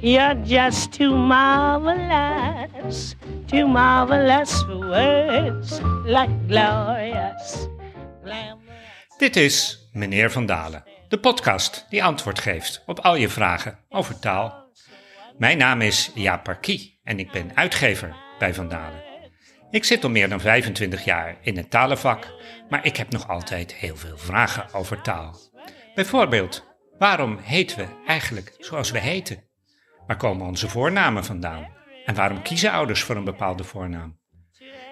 You're just too marvelous, too marvelous for words like glorious. Dit is Meneer Van Dalen, de podcast die antwoord geeft op al je vragen over taal. Mijn naam is Jaap Parkie en ik ben uitgever bij Van Dalen. Ik zit al meer dan 25 jaar in het talenvak, maar ik heb nog altijd heel veel vragen over taal. Bijvoorbeeld, waarom heten we eigenlijk zoals we heten? Waar komen onze voornamen vandaan? En waarom kiezen ouders voor een bepaalde voornaam?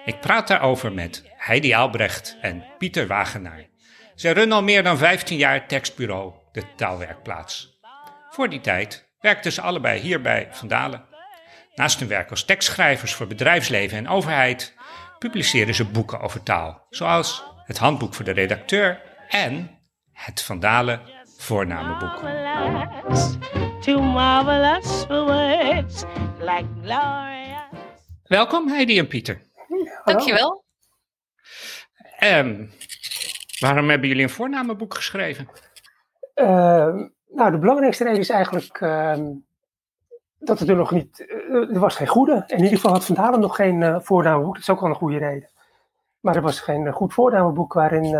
Ik praat daarover met Heidi Albrecht en Pieter Wagenaar. Zij runnen al meer dan 15 jaar tekstbureau De Taalwerkplaats. Voor die tijd werkten ze allebei hier bij Vandalen. Naast hun werk als tekstschrijvers voor bedrijfsleven en overheid publiceren ze boeken over taal, zoals het Handboek voor de Redacteur en het Vandalen Voornamenboek. Too marvelous for words like gloria. Welkom Heidi en Pieter. Dankjewel. Ehm, waarom hebben jullie een voornamenboek geschreven? Ehm, nou, de belangrijkste reden is eigenlijk ehm, dat het er nog niet, uh, er was geen goede. In ieder geval had Van Dalen nog geen uh, voornamenboek, dat is ook wel een goede reden. Maar er was geen uh, goed voornamenboek waarin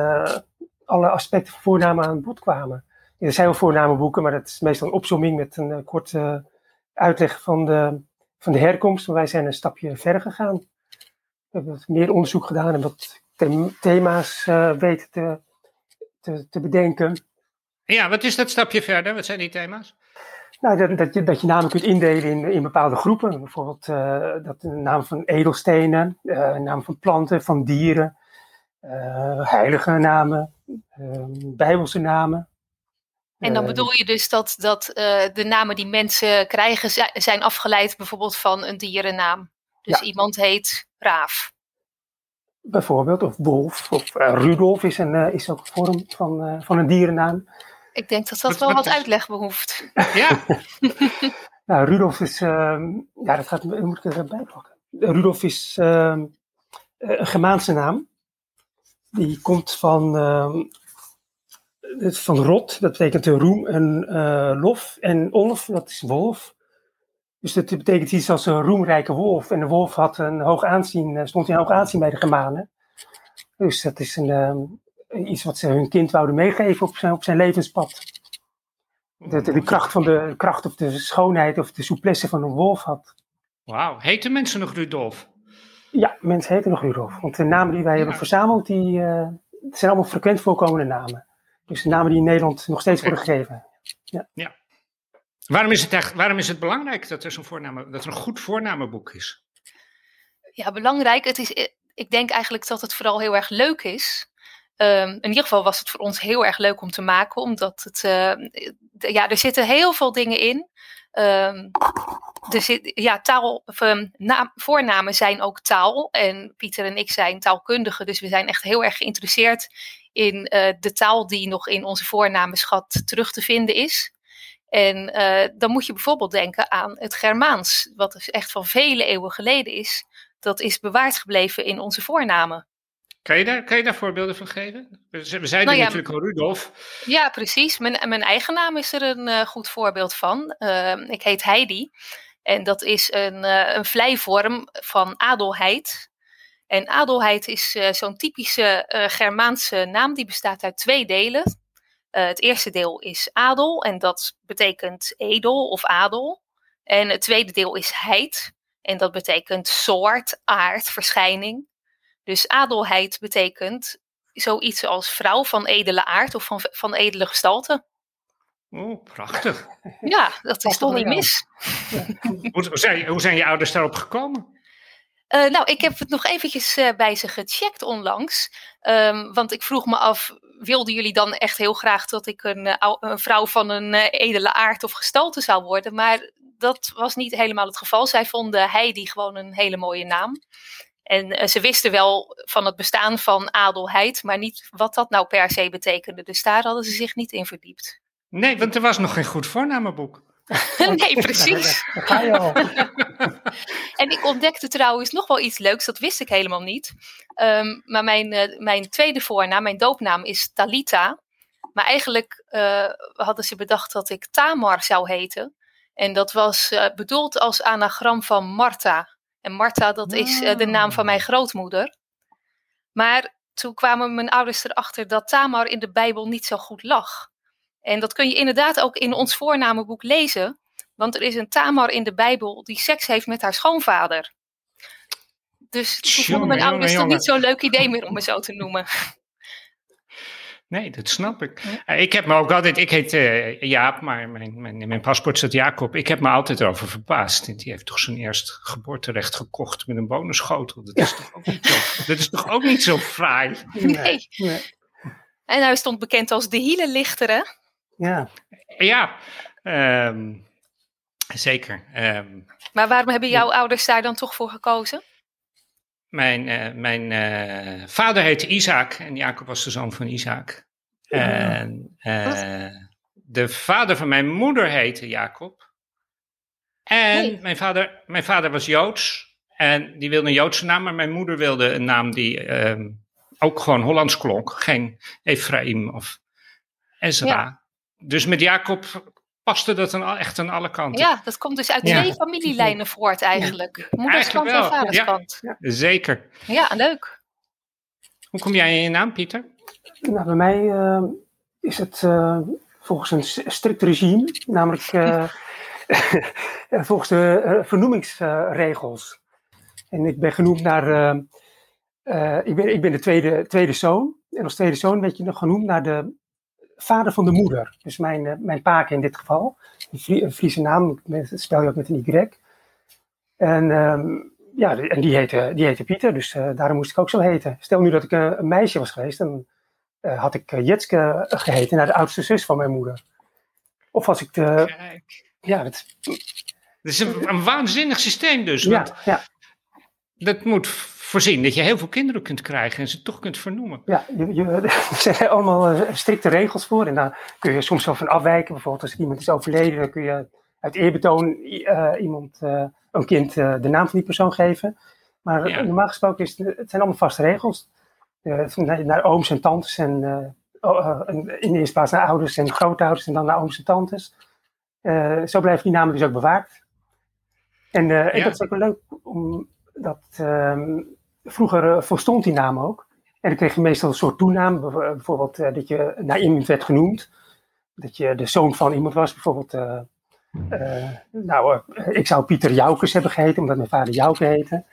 alle aspecten van voornamen aan bod kwamen. Er zijn wel voornamenboeken, maar dat is meestal een opzomming met een korte uitleg van de, van de herkomst. Maar wij zijn een stapje verder gegaan. We hebben wat meer onderzoek gedaan en wat thema's weten te, te, te bedenken. Ja, wat is dat stapje verder? Wat zijn die thema's? Nou, dat, dat, je, dat je namen kunt indelen in, in bepaalde groepen. Bijvoorbeeld uh, dat de naam van edelstenen, uh, naam van planten, van dieren, uh, heilige namen, bijbelse namen. En dan bedoel je dus dat, dat de namen die mensen krijgen zijn afgeleid bijvoorbeeld van een dierennaam. Dus ja. iemand heet Raaf. Bijvoorbeeld, of Wolf, of Rudolf is, een, is ook een vorm van, van een dierennaam. Ik denk dat dat wat, wel wat, wat uitleg behoeft. Ja. nou, Rudolf is, uh, ja, dat, gaat, moet ik er bij pakken. Rudolf is uh, een Germaanse naam. Die komt van, van rot, dat betekent roem, en uh, lof. En olf, dat is wolf. Dus dat betekent iets als een roemrijke wolf. En de wolf had een hoog aanzien, stond in hoog aanzien bij de Germanen. Dus dat is een, iets wat ze hun kind wouden meegeven op zijn, op zijn levenspad. De, de, de, kracht van de kracht of de schoonheid of de souplesse van een wolf had. Wauw, heten mensen nog Rudolf? Ja, mensen heten nog Rudolf. Want de namen die wij ja. hebben verzameld, die uh, zijn allemaal frequent voorkomende namen. Dus de namen die in Nederland nog steeds worden gegeven. Ja. ja. Waarom, is het echt, waarom is het belangrijk dat er, zo'n voorname, dat er een goed voornamenboek is? Ja, belangrijk. Het is, ik denk eigenlijk dat het vooral heel erg leuk is. Um, in ieder geval was het voor ons heel erg leuk om te maken, omdat het, uh, ja, er zitten heel veel dingen in. Um, er zit, ja, taal, naam, voornamen zijn ook taal. En Pieter en ik zijn taalkundigen, dus we zijn echt heel erg geïnteresseerd in uh, de taal die nog in onze voornamenschat terug te vinden is. En uh, dan moet je bijvoorbeeld denken aan het Germaans, wat dus echt van vele eeuwen geleden is. Dat is bewaard gebleven in onze voornamen. Kan je, daar, kan je daar voorbeelden van geven? We zeiden nou ja, natuurlijk al Rudolf. Ja, precies. Mijn, mijn eigen naam is er een uh, goed voorbeeld van. Uh, ik heet Heidi. En dat is een, uh, een vlijvorm van adelheid. En adelheid is zo'n typische Germaanse naam. Die bestaat uit twee delen. het eerste deel is adel. En dat betekent edel of adel. En het tweede deel is heid. En dat betekent soort, aard, verschijning. Dus adelheid betekent zoiets als vrouw van edele aard of van, van edele gestalte. Oh, prachtig. Ja, dat is toch niet mis. hoe, zijn, hoe zijn je ouders daarop gekomen? Uh, nou, ik heb het nog eventjes uh, bij ze gecheckt onlangs. Um, want ik vroeg me af, wilden jullie dan echt heel graag dat ik een, uh, een vrouw van een edele aard of gestalte zou worden? Maar dat was niet helemaal het geval. Zij vonden Heidi gewoon een hele mooie naam. En uh, ze wisten wel van het bestaan van adelheid, maar niet wat dat nou per se betekende. Dus daar hadden ze zich niet in verdiept. Nee, want er was nog geen goed voornamenboek. nee, precies. ga je al. en ik ontdekte trouwens nog wel iets leuks, dat wist ik helemaal niet. Um, maar mijn, uh, mijn tweede voornaam, mijn doopnaam is Talita. Maar eigenlijk uh, hadden ze bedacht dat ik Tamar zou heten. En dat was uh, bedoeld als anagram van Martha. En Martha, dat is uh, de naam van mijn grootmoeder. Maar toen kwamen mijn ouders erachter dat Tamar in de Bijbel niet zo goed lag. En dat kun je inderdaad ook in ons voornamenboek lezen. Want er is een Tamar in de Bijbel die seks heeft met haar schoonvader. Dus toen vonden mijn ouders het niet zo'n leuk idee meer om me zo te noemen. Nee, dat snap ik. Ik heb me ook altijd, ik heet uh, Jaap, maar mijn, mijn, mijn paspoort staat Jacob. Ik heb me altijd erover verbaasd. Die heeft toch zijn eerst geboorterecht gekocht met een bonusschotel. Dat is, toch, ook niet zo, dat is toch ook niet zo fraai? Nee. nee. En hij stond bekend als de hielenlichter, hè? Ja. Ja, um, zeker. Um, maar waarom hebben jouw ouders daar dan toch voor gekozen? Mijn, uh, mijn uh, vader heette Isaac en Jacob was de zoon van Isaac. Ja. En uh, de vader van mijn moeder heette Jacob. En nee. mijn, vader, mijn vader was Joods. En die wilde een Joodse naam, maar mijn moeder wilde een naam die um, ook gewoon Hollands klonk. Geen Ephraim of Ezra. Ja. Dus met Jacob paste dat dan echt aan alle kanten. Ja, dat komt dus uit ja. twee familielijnen voort eigenlijk. Ja. Moederskant en vaderskant. Ja, zeker. Ja, leuk. Hoe kom jij in je naam, Pieter? Nou, bij mij uh, is het uh, volgens een strikt regime, namelijk uh, volgens de vernoemingsregels. En ik ben genoemd naar, ik, ben, ik ben de tweede, tweede zoon. En als tweede zoon werd je nog genoemd naar de vader van de moeder. Dus mijn, uh, mijn paak in dit geval. Een Friese naam, spel je ook met een Y. En, um, ja, en die, heette, die heette Pieter, dus uh, daarom moest ik ook zo heten. Stel nu dat ik uh, een meisje was geweest, dan had ik Jitske geheten, naar de oudste zus van mijn moeder. Of als ik de... Kijk. Ja, dat... Dat is een, een waanzinnig systeem dus. Ja, ja. Dat moet voorzien dat je heel veel kinderen kunt krijgen en ze toch kunt vernoemen. Ja, je, je, er zijn allemaal uh, strikte regels voor en daar kun je soms wel van afwijken. Bijvoorbeeld als iemand is overleden, dan kun je uit eerbetoon uh, iemand, uh, een kind de naam van die persoon geven. Maar ja. normaal gesproken is het, het zijn allemaal vaste regels. Naar, naar, ooms en tantes en in de eerste plaats naar ouders en grootouders en dan naar ooms en tantes. zo blijven die namen dus ook bewaard. En, ja. en dat is ook wel leuk om dat um, vroeger uh, volstond die naam ook. En dan kreeg je meestal een soort toenaam. Bijvoorbeeld uh, dat je naar iemand werd genoemd. Dat je de zoon van iemand was. Bijvoorbeeld, uh, nou, ik zou Pieter Joukes hebben geheten, omdat mijn vader Jouke heette.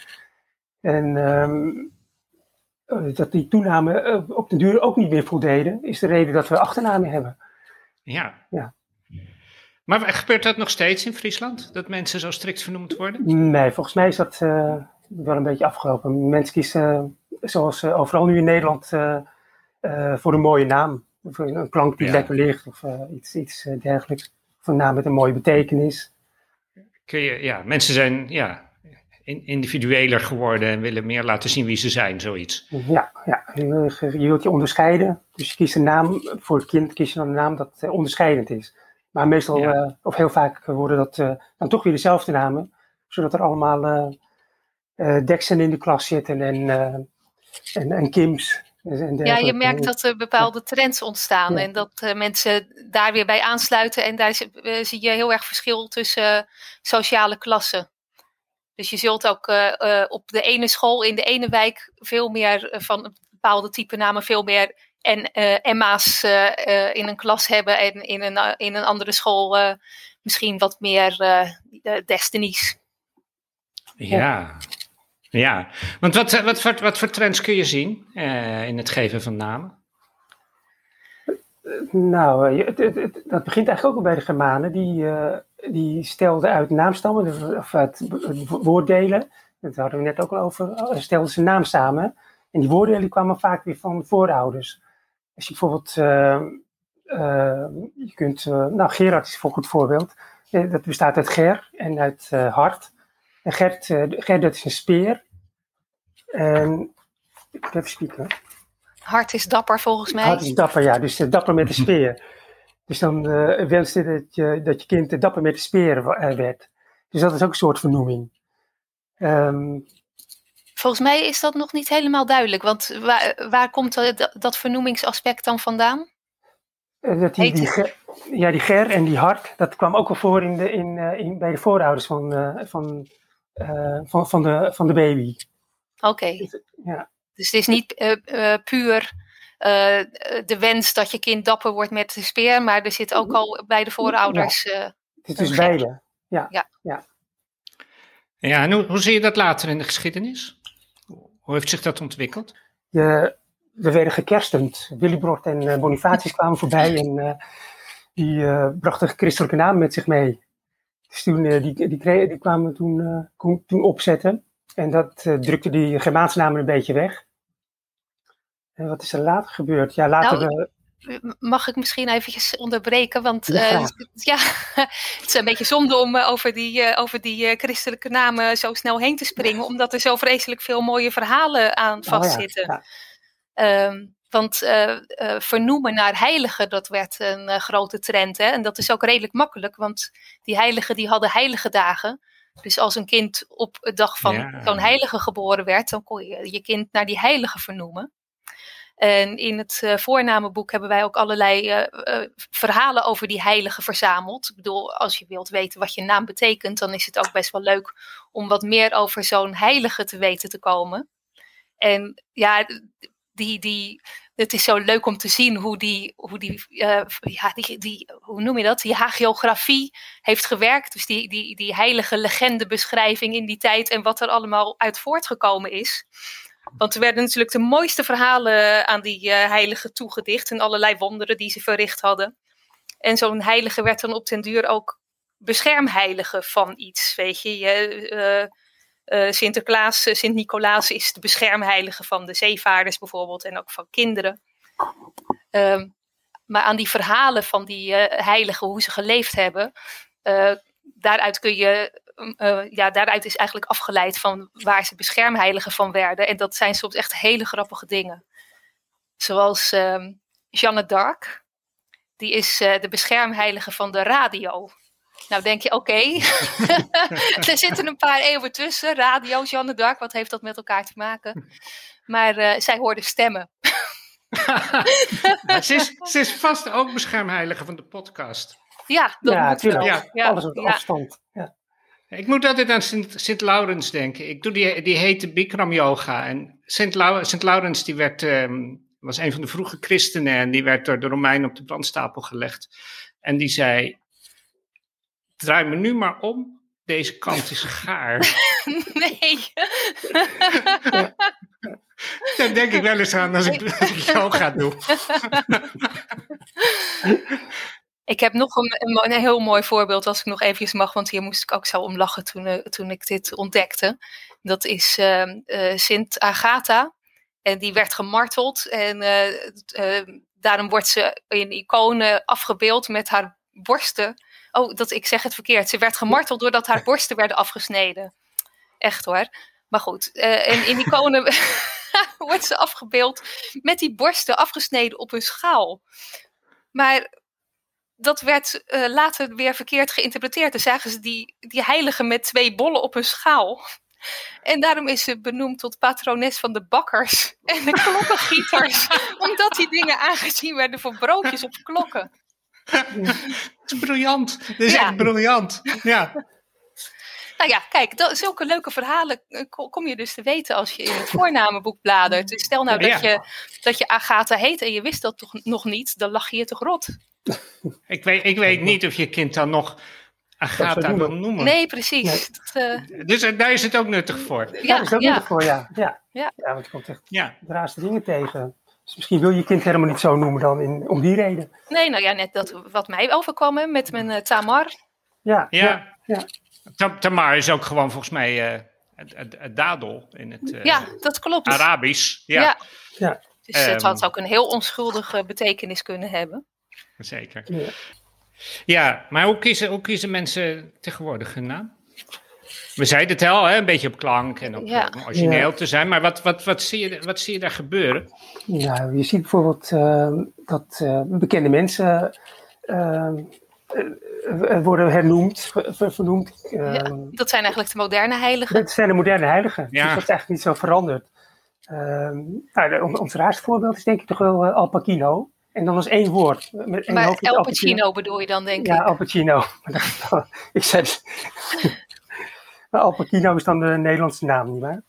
En um, dat die toenamen op de duur ook niet meer voldeden, is de reden dat we achternamen hebben. Ja. ja. Maar gebeurt dat nog steeds in Friesland? Dat mensen zo strikt vernoemd worden? Nee, volgens mij is dat uh, wel een beetje afgelopen. Mensen kiezen, zoals uh, overal nu in Nederland, uh, voor een mooie naam. Voor een klank die ja. lekker ligt of iets, iets dergelijks. Of een naam met een mooie betekenis. Kun je, ja, mensen zijn ja, individueler geworden en willen meer laten zien wie ze zijn, zoiets. Ja, ja. Je, wilt je onderscheiden. Dus je kiest een naam, voor het kind kies je dan een naam dat onderscheidend is. Maar meestal, ja. uh, of heel vaak, worden dat uh, dan toch weer dezelfde namen. Zodat er allemaal uh, Dexen in de klas zitten en, en, en Kims. En ja, je merkt dat er bepaalde trends ontstaan. Ja. En dat mensen daar weer bij aansluiten. En daar zie je heel erg verschil tussen sociale klassen. Dus je zult ook op de ene school in de ene wijk veel meer van een bepaalde type namen, veel meer en uh, Emma's uh, uh, in een klas hebben en in een, in een andere school misschien wat meer Destinies. Ja, ja. Want wat, wat, wat, voor trends kun je zien in het geven van namen? Nou, het, het, dat begint eigenlijk ook al bij de Germanen. Die, die stelden uit naamstammen, of uit woorddelen. Dat hadden we net ook al over. Stelden ze naam samen. En die woorddelen kwamen vaak weer van voorouders. Als je bijvoorbeeld, je kunt, nou Gerard is een goed voorbeeld. dat bestaat uit ger en uit hart. Gert, is een speer. En, ik even spieken. Hart is dapper volgens mij. Hart is dapper, ja. Dus dapper met de speer. dus dan wenste dat je, dat je kind dapper met de speer werd. Dus dat is ook een soort vernoeming. Um, Volgens mij is dat nog niet helemaal duidelijk, want waar, waar komt dat, dat vernoemingsaspect dan vandaan? Eh, dat die? Ger- ja, die ger en die hart, dat kwam ook wel voor in de, in, eh, in, bij de voorouders van, eh, van, eh, van, van, de, van de baby. Oké. Ja, Dus het is niet eh, eh, puur eh, de wens dat je kind dapper wordt met de speer, maar er zit ook al bij de voorouders. eh, het is dus Een beide. Ja, en hoe, hoe zie je dat later in de geschiedenis? Hoe heeft zich dat ontwikkeld? De, we werden gekerstend. Willibrord en Bonifatius kwamen voorbij en eh, die eh, brachten christelijke namen met zich mee. Dus eh, die, die, kwamen toen, eh, toen, opzetten. En dat eh, drukte die Germaanse namen een beetje weg. En wat is er later gebeurd? Ja, later... Nou, Mag ik misschien eventjes onderbreken? Want Ja, het is een beetje zonde om over die, over die christelijke namen zo snel heen te springen, omdat er zo vreselijk veel mooie verhalen aan oh ja, vastzitten. ja. Ehm, want eh, eh, vernoemen naar heiligen, dat werd een eh, grote trend. Hè? En dat is ook redelijk makkelijk, want die heiligen die hadden heilige dagen. Dus als een kind op de dag van Ja. zo'n heilige geboren werd, dan kon je je kind naar die heilige vernoemen. En in het eh, voornamenboek hebben wij ook allerlei verhalen over die heiligen verzameld. Ik bedoel, als je wilt weten wat je naam betekent, dan is het ook best wel leuk om wat meer over zo'n heilige te weten te komen. En ja, die, die, het is zo leuk om te zien hoe die, hoe die, eh, ja, die, die, hoe noem je dat? Die hagiografie heeft gewerkt. Dus die, die, die heilige legendebeschrijving in die tijd en wat er allemaal uit voortgekomen is. Want er werden natuurlijk de mooiste verhalen aan die eh heiligen toegedicht en allerlei wonderen die ze verricht hadden. En zo'n heilige werd dan op den duur ook beschermheilige van iets, weet je. je eh, eh, Sinterklaas, eh, Sint-Nicolaas is de beschermheilige van de zeevaarders bijvoorbeeld en ook van kinderen. Ehm, maar aan die verhalen van die eh, heiligen, hoe ze geleefd hebben, daaruit kun je, eh, ja, daaruit is eigenlijk afgeleid van waar ze beschermheiligen van werden. En dat zijn soms echt hele grappige dingen. Zoals ehm, Jeanne d'Arc, die is de beschermheilige van de radio. Nou denk je, oké, er zitten een paar eeuwen tussen. Radio, Jeanne d'Arc, wat heeft dat met elkaar te maken? Maar eh, zij hoorde stemmen. Maar ze, is, ze is vast ook beschermheilige van de podcast. Ja, dat ja, moet wel. natuurlijk. Ja. Alles op ja. afstand. Ja. Ik moet altijd aan Sint, Sint Laurens denken. Ik doe die, die hete Bikram yoga. En Sint, Lau, Sint Laurens die werd, ehm, was een van de vroege christenen. En die werd door de Romeinen op de brandstapel gelegd. En die zei, draai me nu maar om. Deze kant is gaar. Nee. Daar denk ik wel eens aan als ik, als ik yoga doe. Ik heb nog een, een, heel mooi voorbeeld, als ik nog eventjes mag, want hier moest ik ook zo om lachen toen, eh, toen ik dit ontdekte. Dat is eh, Sint Agatha. En die werd gemarteld. En eh, daarom wordt ze in iconen afgebeeld met haar borsten. Oh, dat, ik zeg het verkeerd. Ze werd gemarteld doordat haar borsten werden afgesneden. Echt hoor. Maar goed, eh, en in iconen wordt ze afgebeeld met die borsten afgesneden op een schaal. Maar dat werd eh, later weer verkeerd geïnterpreteerd. Dan zagen ze die, die heilige met twee bollen op een schaal. En daarom is ze benoemd tot patrones van de bakkers en de klokkengieters. omdat die dingen aangezien werden voor broodjes of klokken. Het is briljant. Dit is Ja. echt briljant. Ja. Nou ja, kijk, dat, zulke leuke verhalen eh, ko- kom je dus te weten als je in het voornamenboek bladert. Dus stel nou Ja. dat, je, dat je Agatha heet en je wist dat toch nog niet, dan lach je je toch rot. Ik weet, ik weet niet of je kind dan nog Agatha wil noemen. Nee, precies. Dat, eh, Dus eh, daar is het ook nuttig voor. Ja, ja, dat is ook ja. nuttig voor, ja. Ja. Ja. ja, want je komt echt Ja. de raarste dingen tegen. Dus misschien wil je kind helemaal niet zo noemen dan in, om die reden. Nee, nou ja, net dat wat mij overkwam hè, met mijn eh, Tamar. Ja, Ja. ja. Tam- Tamar is ook gewoon volgens mij eh, het, het, het dadel in het eh, Ja, dat klopt. Arabisch. Ja, Ja. ja. Dus het Ehm. had ook een heel onschuldige betekenis kunnen hebben. zeker. ja. Ja, maar hoe kiezen, hoe kiezen mensen tegenwoordig hun naam? We zeiden het al, hè, een beetje op klank en op, Ja. om origineel Ja. te zijn. Maar wat, wat, wat, zie je, wat zie je daar gebeuren? Nou, je ziet bijvoorbeeld eh, dat eh, bekende mensen eh, eh, worden hernoemd, ver- ver- vernoemd. Eh, Ja. Dat zijn eigenlijk de moderne heiligen. Dat zijn de moderne heiligen. Ja. Dus dat is eigenlijk niet zo veranderd. Ehm nou, ons raarste voorbeeld is denk ik toch wel eh, Al Pacino. En dan was één woord. Met, Maar El Al Pacino bedoel je dan, denk Ja, ik. Al Pacino. Ik zei Al Pacino is dan de Nederlandse naam, nietwaar?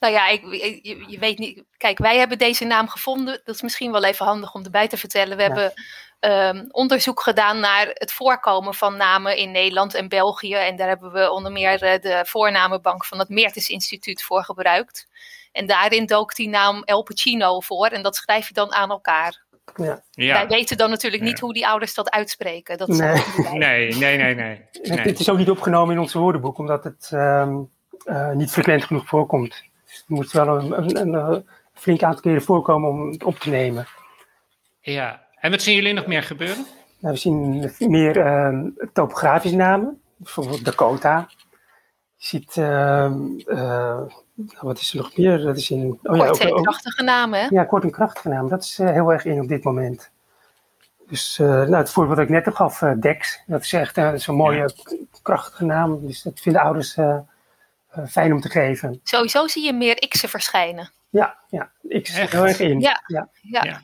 Nou ja, ik, je, je weet niet. Kijk, wij hebben deze naam gevonden. Dat is misschien wel even handig om erbij te vertellen. We Ja. hebben ehm, onderzoek gedaan naar het voorkomen van namen in Nederland en België. En daar hebben we onder meer eh, de voornamenbank van het Meertens Instituut voor gebruikt. En daarin dook die naam El Pacino voor. En dat schrijf je dan aan elkaar. Ja. Ja. Wij weten dan natuurlijk niet Ja. hoe die ouders dat uitspreken. Dat Nee. Nee, nee, nee, nee. Het, nee. het is ook niet opgenomen in ons woordenboek, omdat het ehm, eh, niet frequent genoeg voorkomt. Dus het moet wel een, een, een, flink aantal keren voorkomen om het op te nemen. Ja. En wat zien jullie nog meer gebeuren? Nou, we zien meer ehm, topografische namen, bijvoorbeeld Dakota. Je ziet, ehm, eh, wat is er nog meer? Dat is in, oh ja, Korte ook- en krachtige namen, hè? ja, kort en krachtige namen. Dat is eh, heel erg in op dit moment. Dus eh, nou, het voorbeeld dat ik net heb gaf, eh, Dex, dat is echt zo'n mooie, krachtige naam. Dus dat vinden ouders eh, eh, fijn om te geven. Sowieso zie je meer X'en verschijnen. Ja, ja ik zit Echt? heel erg in. Ja. ja. Ja. Ja.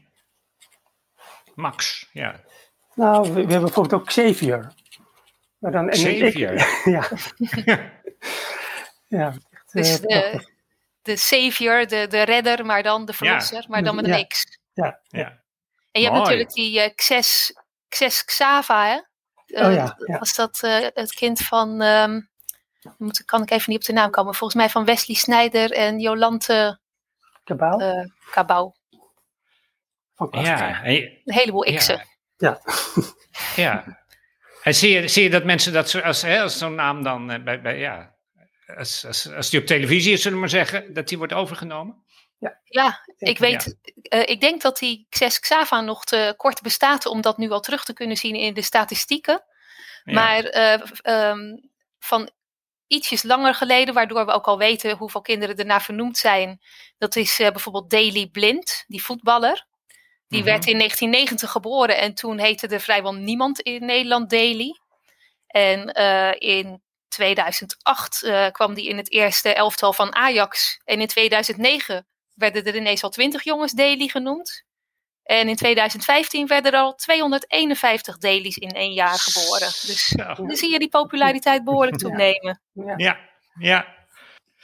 Max, ja. Nou, we, we hebben bijvoorbeeld ook Xavier. Maar dan, en Xavier? Ik, ja. ja, echt, eh, Dus prachtig. de, de savior, de, de redder, maar dan de verlosser, maar dan met een Ja. X. ja. ja. En je hebt natuurlijk die eh Xes, Xes Xava, hè? Eh, Oh ja, ja. Was dat eh, het kind van, ehm, moet, kan ik even niet op de naam komen, volgens mij van Wesley Snijder en Jolante eh van Klaas. Ja, en je- Een heleboel X'en. Ja. ja. En zie je, zie je dat mensen dat als, hè, als zo'n naam dan eh, bij, bij ja, als, als, als die op televisie is, zullen we maar zeggen, dat die wordt overgenomen? Ja, ik weet, eh, ik denk dat die Xes Xava nog te kort bestaat om dat nu al terug te kunnen zien in de statistieken. Ja. Maar eh, ehm, van ietsjes langer geleden, waardoor we ook al weten hoeveel kinderen ernaar vernoemd zijn. Dat is eh, bijvoorbeeld Daley Blind, die voetballer. Die Mhm. werd in 1990 geboren en toen heette er vrijwel niemand in Nederland Daley. En eh, in 2008 eh, kwam die in het eerste elftal van Ajax. En in 2009 werden er ineens al 20 jongens Daley genoemd. En in 2015 werden er al 251 Dailies in één jaar geboren. Dus dan zie je die populariteit behoorlijk toenemen. Ja. Ja, ja.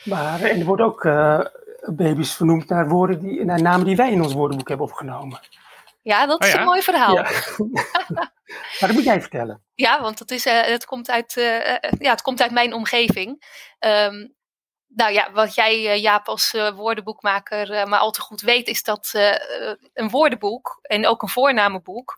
Maar en er worden ook eh, baby's vernoemd naar, woorden die, naar namen die wij in ons woordenboek hebben opgenomen. Ja, dat Oh is ja? een mooi verhaal. Ja. Ja, maar dat moet jij vertellen. want het, is, eh, het, komt uit, eh, eh, ja, het komt uit mijn omgeving. Ehm, nou ja, wat jij, Jaap, als woordenboekmaker maar al te goed weet, is dat een woordenboek en ook een voornamenboek,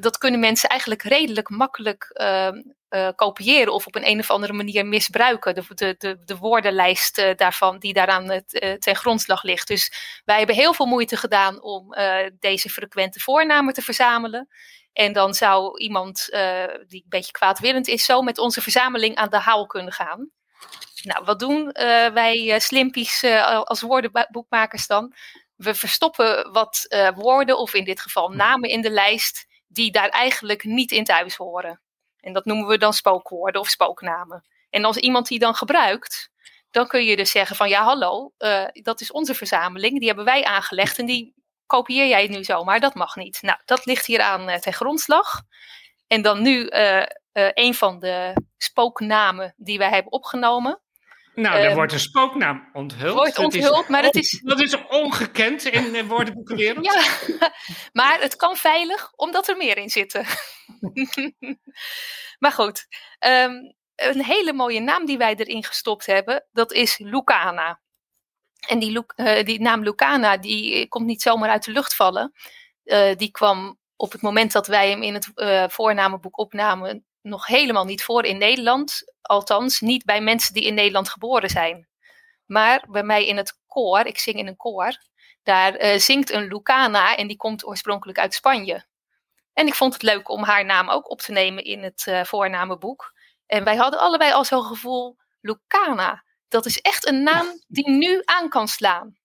dat kunnen mensen eigenlijk redelijk makkelijk ehm, eh, kopiëren of op een, een of andere manier misbruiken. De, de, de, de woordenlijst eh, daarvan die daaraan eh, eh, ten grondslag ligt. Dus wij hebben heel veel moeite gedaan om eh, deze frequente voornamen te verzamelen. En dan zou iemand eh, die een beetje kwaadwillend is, zo met onze verzameling aan de haal kunnen gaan. Nou, wat doen eh, wij eh, slimpies eh, als woordenboekmakers dan? We verstoppen wat eh, woorden, of in dit geval namen in de lijst, die daar eigenlijk niet in thuis horen. En dat noemen we dan spookwoorden of spooknamen. En als iemand die dan gebruikt, dan kun je dus zeggen van ja, hallo, eh, dat is onze verzameling, die hebben wij aangelegd en die kopieer jij nu zomaar, dat mag niet. Nou, dat ligt hier aan eh, ten grondslag. En dan nu eh, een van de spooknamen die wij hebben opgenomen. Nou, er Ehm, wordt een spooknaam onthuld. Wordt Dat is- onthuld, maar het is- Dat is ongekend in de woordenboekenwereld. Ja, maar het kan veilig, omdat er meer in zitten. maar goed, ehm, een hele mooie naam die wij erin gestopt hebben, dat is Lucana. En die, Lu- eh, die naam Lucana, die komt niet zomaar uit de lucht vallen. Eh, die kwam op het moment dat wij hem in het eh, voornamenboek opnamen nog helemaal niet voor in Nederland. Althans, niet bij mensen die in Nederland geboren zijn. Maar bij mij in het koor, ik zing in een koor, daar eh, zingt een Lucana en die komt oorspronkelijk uit Spanje. En ik vond het leuk om haar naam ook op te nemen in het eh, voornamenboek. En wij hadden allebei al zo'n gevoel, Lucana, dat is echt een naam die nu aan kan slaan.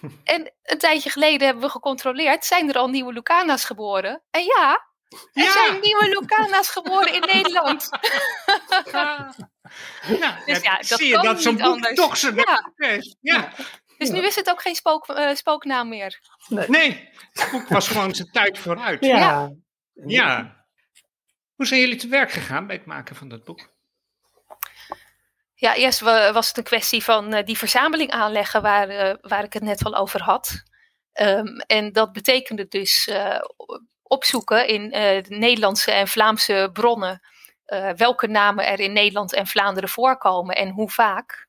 En een tijdje geleden hebben we gecontroleerd, zijn er al nieuwe Lucana's geboren? En ja, er Ja. zijn nieuwe Lucana's geboren in Nederland. Nou, Dus ja, dat zie je dat zo'n boek anders. toch zo Ja. is. Ja. Dus Ja. nu is het ook geen spook, eh, spooknaam meer. Nee, het boek was gewoon zijn tijd vooruit. Ja. Ja. Ja. Hoe zijn jullie te werk gegaan bij het maken van dat boek? Ja, eerst wa- was het een kwestie van eh, die verzameling aanleggen waar, eh, waar ik het net al over had. Ehm, en dat betekende dus eh, opzoeken in eh, de Nederlandse en Vlaamse bronnen eh, welke namen er in Nederland en Vlaanderen voorkomen en hoe vaak.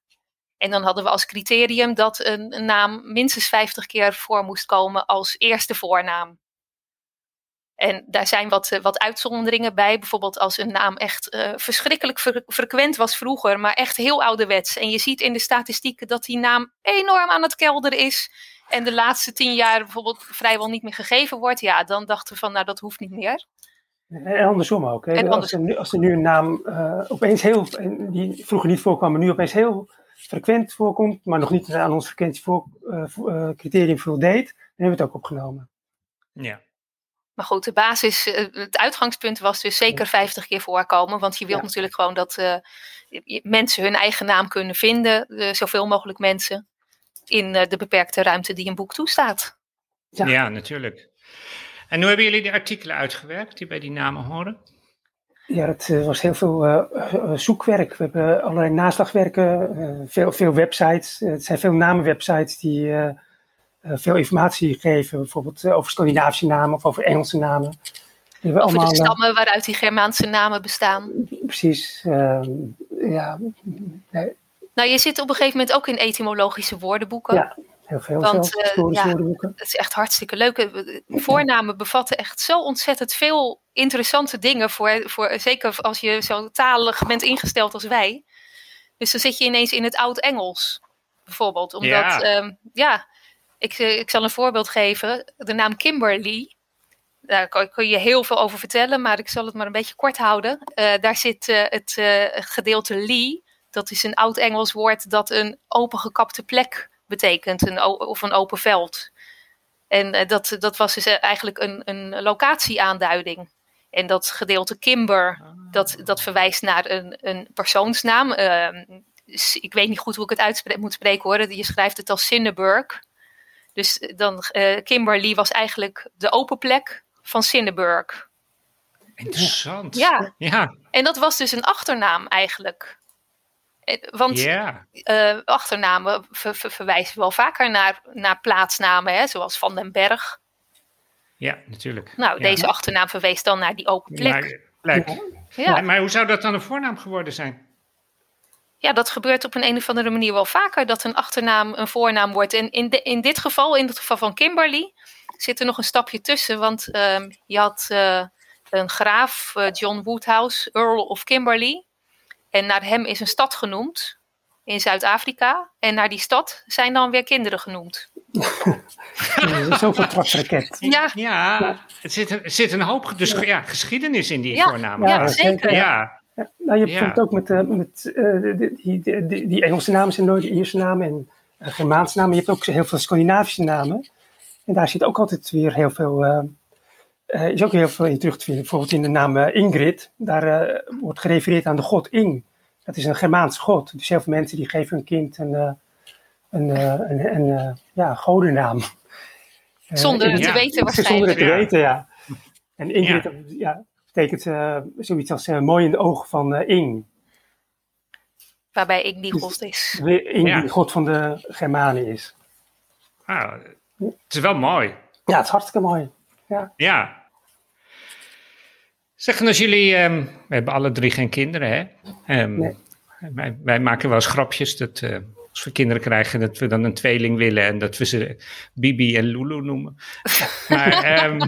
En dan hadden we als criterium dat een naam minstens 50 keer voor moest komen als eerste voornaam. En daar zijn wat, eh, wat uitzonderingen bij. Bijvoorbeeld als een naam echt eh, verschrikkelijk fre- frequent was vroeger, maar echt heel ouderwets. En je ziet in de statistieken dat die naam enorm aan het kelderen is. En de laatste tien jaar bijvoorbeeld vrijwel niet meer gegeven wordt. Ja, dan dachten we van nou dat hoeft niet meer. En andersom ook. Hè. En Als, er nu, als er nu een naam eh, opeens heel, die vroeger niet voorkwam, maar nu opeens heel frequent voorkomt, maar nog niet aan ons frequentie voor, eh, vo- eh, criterium voldeed, dan hebben we het ook opgenomen. Ja. Maar goed, de basis, eh, het uitgangspunt was dus zeker 50 keer voorkomen. Want je wilt Ja. natuurlijk gewoon dat eh, mensen hun eigen naam kunnen vinden. eh, zoveel mogelijk mensen. In eh, de beperkte ruimte die een boek toestaat. Ja. Ja. natuurlijk. En hoe hebben jullie die artikelen uitgewerkt die bij die namen horen? Ja, het eh, was heel veel zoekwerk. We hebben allerlei naslagwerken, eh, veel, veel websites. Het zijn veel namenwebsites die veel informatie geven, bijvoorbeeld eh, over Scandinavische namen of over Engelse namen. Die hebben Over de allemaal, eh, stammen waaruit die Germaanse namen bestaan. precies, ehm, ja, nee, Nou, je zit op een gegeven moment ook in etymologische woordenboeken. Ja. heel veel Want, zelfs, eh, ja. woordenboeken. Het is echt hartstikke leuk. Eh, Voornamen bevatten echt zo ontzettend veel interessante dingen. Voor, voor, zeker als je zo talig bent ingesteld als wij. Dus dan zit je ineens in het Oud-Engels, bijvoorbeeld. Omdat, Ja. ja ik, eh, ik zal een voorbeeld geven. De naam Kimberly. Daar kun je heel veel over vertellen, maar ik zal het maar een beetje kort houden. Eh, daar zit eh, het gedeelte Lee. Dat is een Oud-Engels woord dat een opengekapte plek betekent. Een, of een open veld. En dat, dat was dus eigenlijk een, een locatieaanduiding. En dat gedeelte Kimber, dat, dat verwijst naar een, een persoonsnaam. Ehm, ik weet niet goed hoe ik het uitspre- moet spreken hoor. Je schrijft het als Cinneburg. Dus eh, dan, eh, Kimberley was eigenlijk de open plek van Cinneburg. Interessant. Ja. Ja. En dat was dus een achternaam eigenlijk. Eh, Want eh, achternamen ver- ver- verwijzen wel vaker naar, naar plaatsnamen, hè, zoals Van den Berg. Ja, natuurlijk. Nou, Ja. deze achternaam verwees dan naar die open plek. Maar, plek. ja. Maar, maar hoe zou dat dan een voornaam geworden zijn? Ja, dat gebeurt op een, een of andere manier wel vaker, dat een achternaam een voornaam wordt. En in, de, in dit geval, in het geval van Kimberly, zit er nog een stapje tussen. Want ehm, je had eh, een graaf, eh, John Woodhouse, Earl of Kimberley. En naar hem is een stad genoemd in Zuid-Afrika. En naar die stad zijn dan weer kinderen genoemd. Er Zoveel trapsraket. Ja, Ja, het zit, een- er zit een hoop dus, ja, geschiedenis in die Ja, voornamen. ja, Ja, zeker. Ja, Ja, nou, je Ja. bijvoorbeeld ook met, eh, met eh, die, die, die, die Engelse namen zijn nooit de Ierse namen en eh, Germaanse namen. Je hebt ook heel veel Scandinavische namen. En daar zit ook altijd weer heel veel, eh, eh, is ook heel veel in terug te vinden. Bijvoorbeeld in de naam Ingrid, daar wordt gerefereerd aan de god Ing. Dat is een Germaans god. Dus heel veel mensen die geven hun kind een, eh, een, eh, een, een, ja, godennaam. Zonder het te weten Zonder het waarschijnlijk. te Ja. weten, ja. En Ingrid, Ja. ja. Betekent eh, zoiets als eh, mooi in de ogen van eh, Ing. Waarbij ik die god is. Ing Ja. die god van de Germanen is. Ah, het is wel mooi. Ja, het is hartstikke mooi. Ja. Zeg, en als jullie, ehm, we hebben alle drie geen kinderen, hè? Ehm, Nee. wij, wij maken wel eens grapjes dat eh, als we kinderen krijgen, dat we dan een tweeling willen en dat we ze Bibi en Lulu noemen. maar ehm,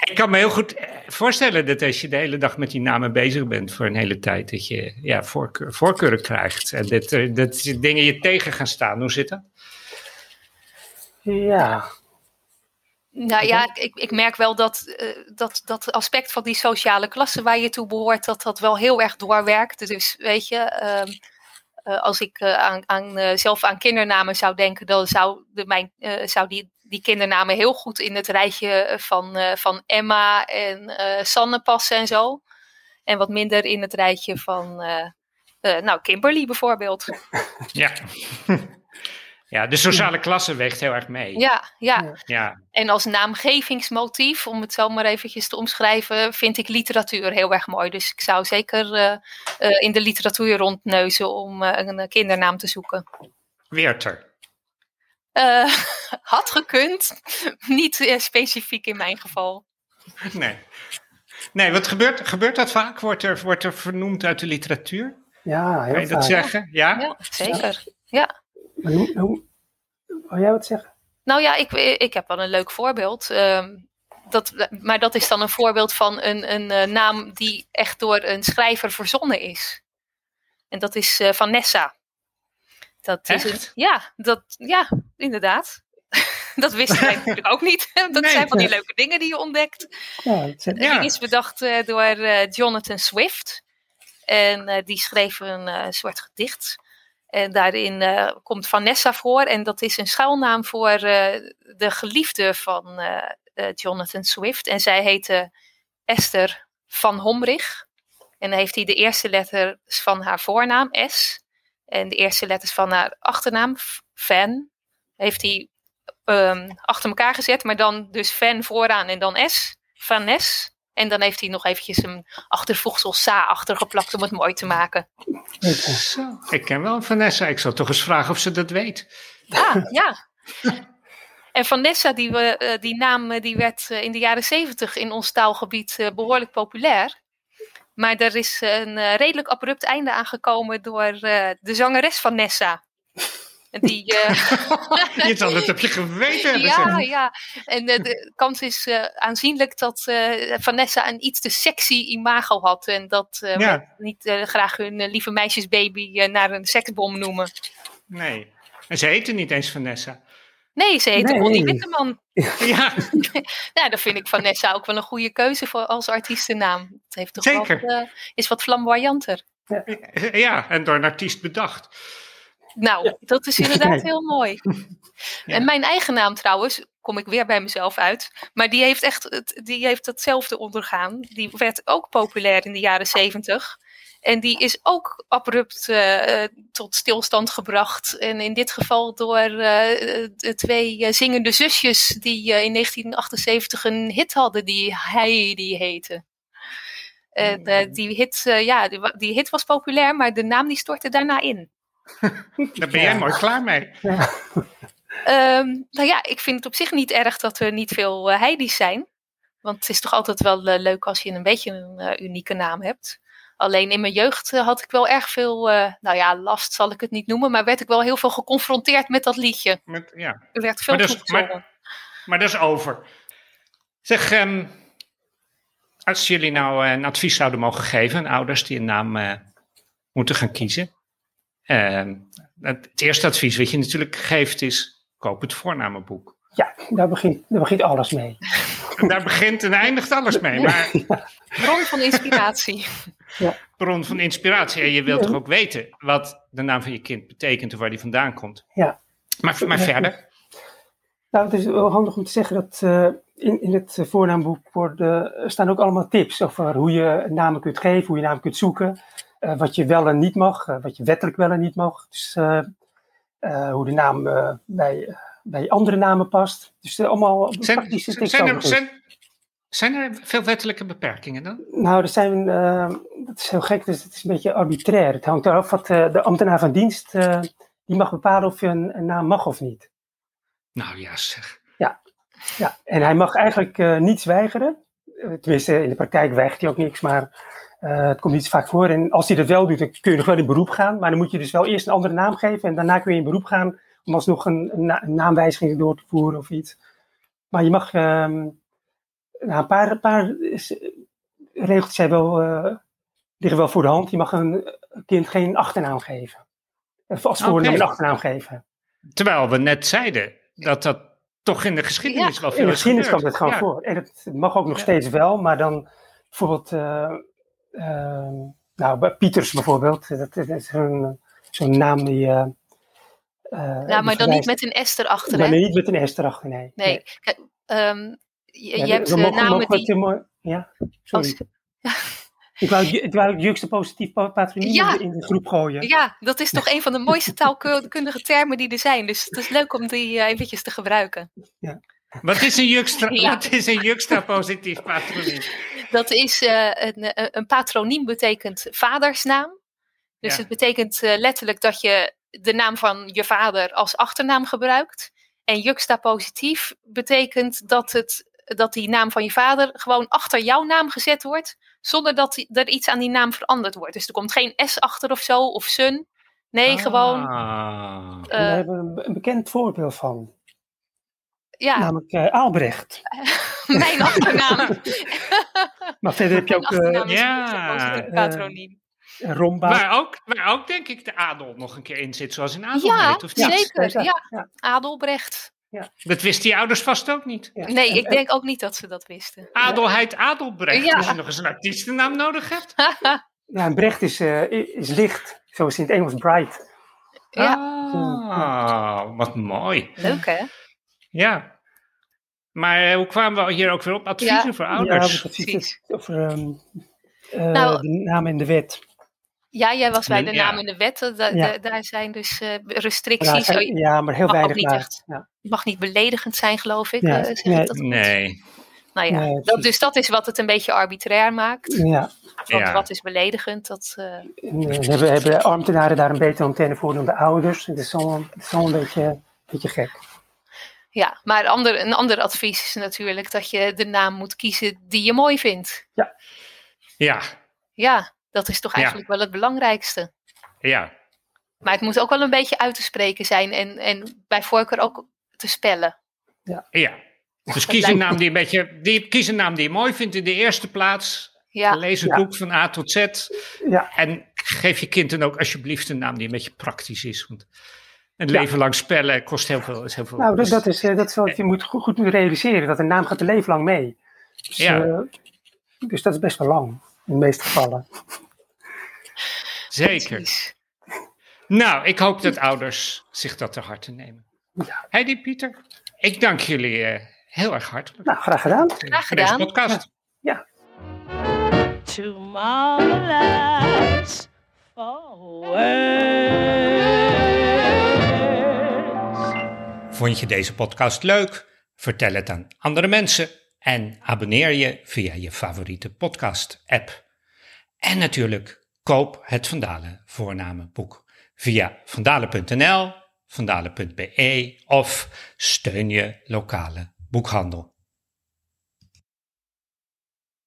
ik kan me heel goed eh, voorstellen dat als je de hele dag met die namen bezig bent voor een hele tijd, dat je ja, voorkeur, voorkeuren krijgt en dat, dat dingen je tegen gaan staan. Hoe zit dat? Ja, Nou ja, ik, ik merk wel dat, eh, dat dat aspect van die sociale klasse waar je toe behoort, dat dat wel heel erg doorwerkt. Dus weet je, ehm, eh, als ik aan, aan, zelf aan kindernamen zou denken, dan zou, de, mijn, eh, zou die, die kindernamen heel goed in het rijtje van, eh, van Emma en eh, Sanne passen en zo. En wat minder in het rijtje van eh, Eh, nou, Kimberly bijvoorbeeld. Ja. ja, de sociale klasse weegt heel erg mee. Ja, ja. Ja. En als naamgevingsmotief, om het zo maar eventjes te omschrijven, vind ik literatuur heel erg mooi. Dus ik zou zeker eh, eh, in de literatuur rondneuzen om eh, een eh, kindernaam te zoeken. Weerter. Eh, had gekund, niet eh, specifiek in mijn geval. Nee. Nee, wat gebeurt, gebeurt dat vaak? Wordt er, wordt er vernoemd uit de literatuur? Ja, heel Kan je dat vaak. zeggen? Ja? Ja, zeker. Ja. Maar hoe, hoe, wil jij wat zeggen? Nou ja, ik, ik heb wel een leuk voorbeeld. Ehm, dat, maar dat is dan een voorbeeld van een, een eh, naam die echt door een schrijver verzonnen is. En dat is eh, Vanessa. Dat is een- Echt? ja, dat, ja, inderdaad. dat wisten wij natuurlijk ook niet. dat Nee. zijn van die leuke dingen die je ontdekt. Ja, zijn- Ja. Die is bedacht eh, door eh, Jonathan Swift. En eh, die schreef een soort gedicht. En daarin komt Vanessa voor. En dat is een schuilnaam voor de geliefde van Jonathan Swift. En zij heette Esther van Homrich. En dan heeft hij de eerste letters van haar voornaam, S. En de eerste letters van haar achternaam, F- Van. Heeft hij ehm, achter elkaar gezet. Maar dan dus Van vooraan en dan S. Vanes. En dan heeft hij nog eventjes een achtervoegsel Sa achtergeplakt om het mooi te maken. Zo, ik ken wel Vanessa. Ik zal toch eens vragen of ze dat weet. Ah, ja. En Vanessa, die, we, eh, die naam eh, die werd eh, in de jaren zeventig in ons taalgebied eh, behoorlijk populair. Maar er is een eh, redelijk abrupt einde aangekomen door eh, de zangeres Vanessa. En Die, Je zal het op je geweten ja, ja. En de kans is aanzienlijk dat Vanessa een iets te sexy imago had. En dat Ja. we niet graag hun lieve meisjesbaby naar een seksbom noemen. Nee. En ze heette niet eens Vanessa. Nee, ze heet Nee. Connie Witteman. Ja, Nou, dan vind ik Vanessa ook wel een goede keuze voor als artiestennaam. Het heeft toch Zeker. Wat, eh, is wat flamboyanter. ja, en door een artiest bedacht. Nou, dat is inderdaad Nee. heel mooi. Ja. En mijn eigen naam trouwens, kom ik weer bij mezelf uit. Maar die heeft echt die heeft hetzelfde ondergaan. Die werd ook populair in de jaren zeventig. En die is ook abrupt eh, eh, tot stilstand gebracht. En in dit geval door eh, de twee zingende zusjes die eh, in 1978 een hit hadden die Heidi heette. En eh, die, hit, eh, ja, die, hit was populair, maar de naam die stortte daarna in. Daar ben jij Ja. mooi klaar mee. Ehm, nou ja, ik vind het op zich niet erg dat er niet veel eh, Heidi's zijn. Want het is toch altijd wel leuk als je een beetje een unieke naam hebt. Alleen in mijn jeugd eh, had ik wel erg veel, eh, nou ja, last zal ik het niet noemen, maar werd ik wel heel veel geconfronteerd met dat liedje. Met, ja. Er werd veel Maar dat is- toegezongen. Maar dat is over. Zeg, ehm, als jullie nou eh, een advies zouden mogen geven aan ouders die een naam eh, moeten gaan kiezen. ehm, het, eerste advies wat je natuurlijk geeft is, koop het voornamenboek. Ja, daar begint, daar begint alles mee. Daar begint en eindigt alles mee. Maar Bron van inspiratie. Bron van inspiratie. En je wilt toch ook weten wat de naam van je kind betekent en waar die vandaan komt. Ja. Maar, maar verder. Nou, het is wel handig om te zeggen dat eh, in, in het voornaamboek worden, er staan ook allemaal tips over hoe je namen kunt geven, hoe je namen kunt zoeken, eh, wat je wel en niet mag, eh, wat je wettelijk wel en niet mag. Dus eh, eh, hoe de naam eh, bij, bij andere namen past. Dus eh, allemaal Zijn, praktische tips zijn, er, zijn, zijn er veel wettelijke beperkingen dan? Nou, er zijn, eh, dat is heel gek, dus het is een beetje arbitrair. Het hangt eraf wat eh, de ambtenaar van dienst, eh, die mag bepalen of je een, een naam mag of niet. Nou ja, zeg. Ja, en hij mag eigenlijk eh, niets weigeren. Tenminste, in de praktijk weigert hij ook niks, maar het komt niet zo vaak voor. En als hij dat wel doet, dan kun je nog wel in beroep gaan. Maar dan moet je dus wel eerst een andere naam geven en daarna kun je in beroep gaan om alsnog een, een, na- een naamwijziging door te voeren of iets. Maar je mag, nou, een paar, paar is- regels zijn wel, eh, liggen wel voor de hand. Je mag een kind geen achternaam geven. Of als voornaam een achternaam geven. Terwijl we net zeiden dat dat toch in de geschiedenis Ja, wel veel In de is geschiedenis komt gebeurd. het gewoon Ja. voor. En het mag ook nog Ja. steeds wel, maar dan bijvoorbeeld, eh, ehm, nou, bij Pieters bijvoorbeeld, dat, dat is zo'n naam die. eh, eh, Ja, die maar dan niet met een S erachter, Maar hè? niet met een S erachter, nee. Nee. Kijk, ehm, je, Ja, je hebt eh, mogen- namen mogen die... te mooi- Ja, sorry. Als, Ik wou, ik wou het positief pa- patroniem Ja. in, de, groep gooien. Ja, dat is toch een van de mooiste taalkundige termen die er zijn. Dus het is leuk om die eh, eventjes te gebruiken. Wat is een juxta, Ja. wat is een juxtapositief patroniem? Dat is eh, een, een, een patroniem betekent vadersnaam. Dus Ja. het betekent eh, letterlijk dat je de naam van je vader als achternaam gebruikt. En juxtapositief betekent dat, het, dat die naam van je vader gewoon achter jouw naam gezet wordt. Zonder dat er iets aan die naam veranderd wordt. Dus er komt geen S achter of zo, of sun. Nee, gewoon. Ah. En Daar eh, hebben we een, bekend voorbeeld van. ja, Namelijk eh Aalbrecht. mijn achternaam. Maar verder heb je ook een Ja. patroniem. Romba. Waar ook, waar ook denk ik de adel nog een keer in zit, zoals in adel Ja, of niet? zeker. Ja, ja. Adelbrecht. Dat wisten die ouders vast ook niet. Ja. Nee, ik en- denk ook niet dat ze dat wisten. Adelheid Adelbrecht, Ja. als je nog eens een artiestennaam nodig hebt. Ja, en Brecht is, eh, is licht. Zoals in het Engels bright. Ja, Ah, wat mooi. leuk hè? Ja. Maar eh, hoe kwamen we hier ook weer op? Adviezen Ja. voor Ja, ouders. ziet precies. over ehm, eh, Nou, de naam in de wet. Ja, jij was bij de Ja. naam in de wet. Da- da- Ja. daar zijn dus eh, Ja, restricties. zijn- ja, maar heel mag ook weinig niet echt. Ja. mag niet beledigend zijn, geloof ik. Ja, eh, zeg nee. ik dat goed? Nee. Nou ja, Nee, dat, dus dat is wat het een beetje arbitrair maakt. Ja, Want Ja. wat is beledigend? Dat, eh, eh, hebben, hebben ambtenaren daar een betere antenne voor dan de ouders. Het is al, het is al een beetje, beetje gek. ja, maar ander, een ander advies is natuurlijk dat je de naam moet kiezen die je mooi vindt. Ja, Ja, dat is toch Ja. eigenlijk wel het belangrijkste. ja. Maar het moet ook wel een beetje uit te spreken zijn en, en bij voorkeur ook te spellen. ja. Dus kies een, naam die een beetje, die, kies een naam die je mooi vindt in de eerste plaats. Ja, Lees het Ja. boek van A tot Z. Ja, En geef je kind dan ook alsjeblieft een naam die een beetje praktisch is. Want een Ja. leven lang spellen kost heel veel. Is heel veel nou, dat, dat, is, eh, dat is wat je moet goed, goed realiseren. Dat een naam gaat een leven lang mee. Dus, Ja. eh, dus dat is best wel lang. In de meeste gevallen. Zeker. precies. Nou, ik hoop dat ouders zich dat ter harte nemen. Ja. Heidi, Pieter, ik dank jullie eh, heel erg hartelijk Nou, graag gedaan. Graag voor deze gedaan. podcast. for words. Vond je deze podcast leuk? Vertel het aan andere mensen en abonneer je via je favoriete podcast-app. En natuurlijk koop het Vandalen voornamenboek via vandalen.nl, vandalen.be of steun je lokale boekhandel.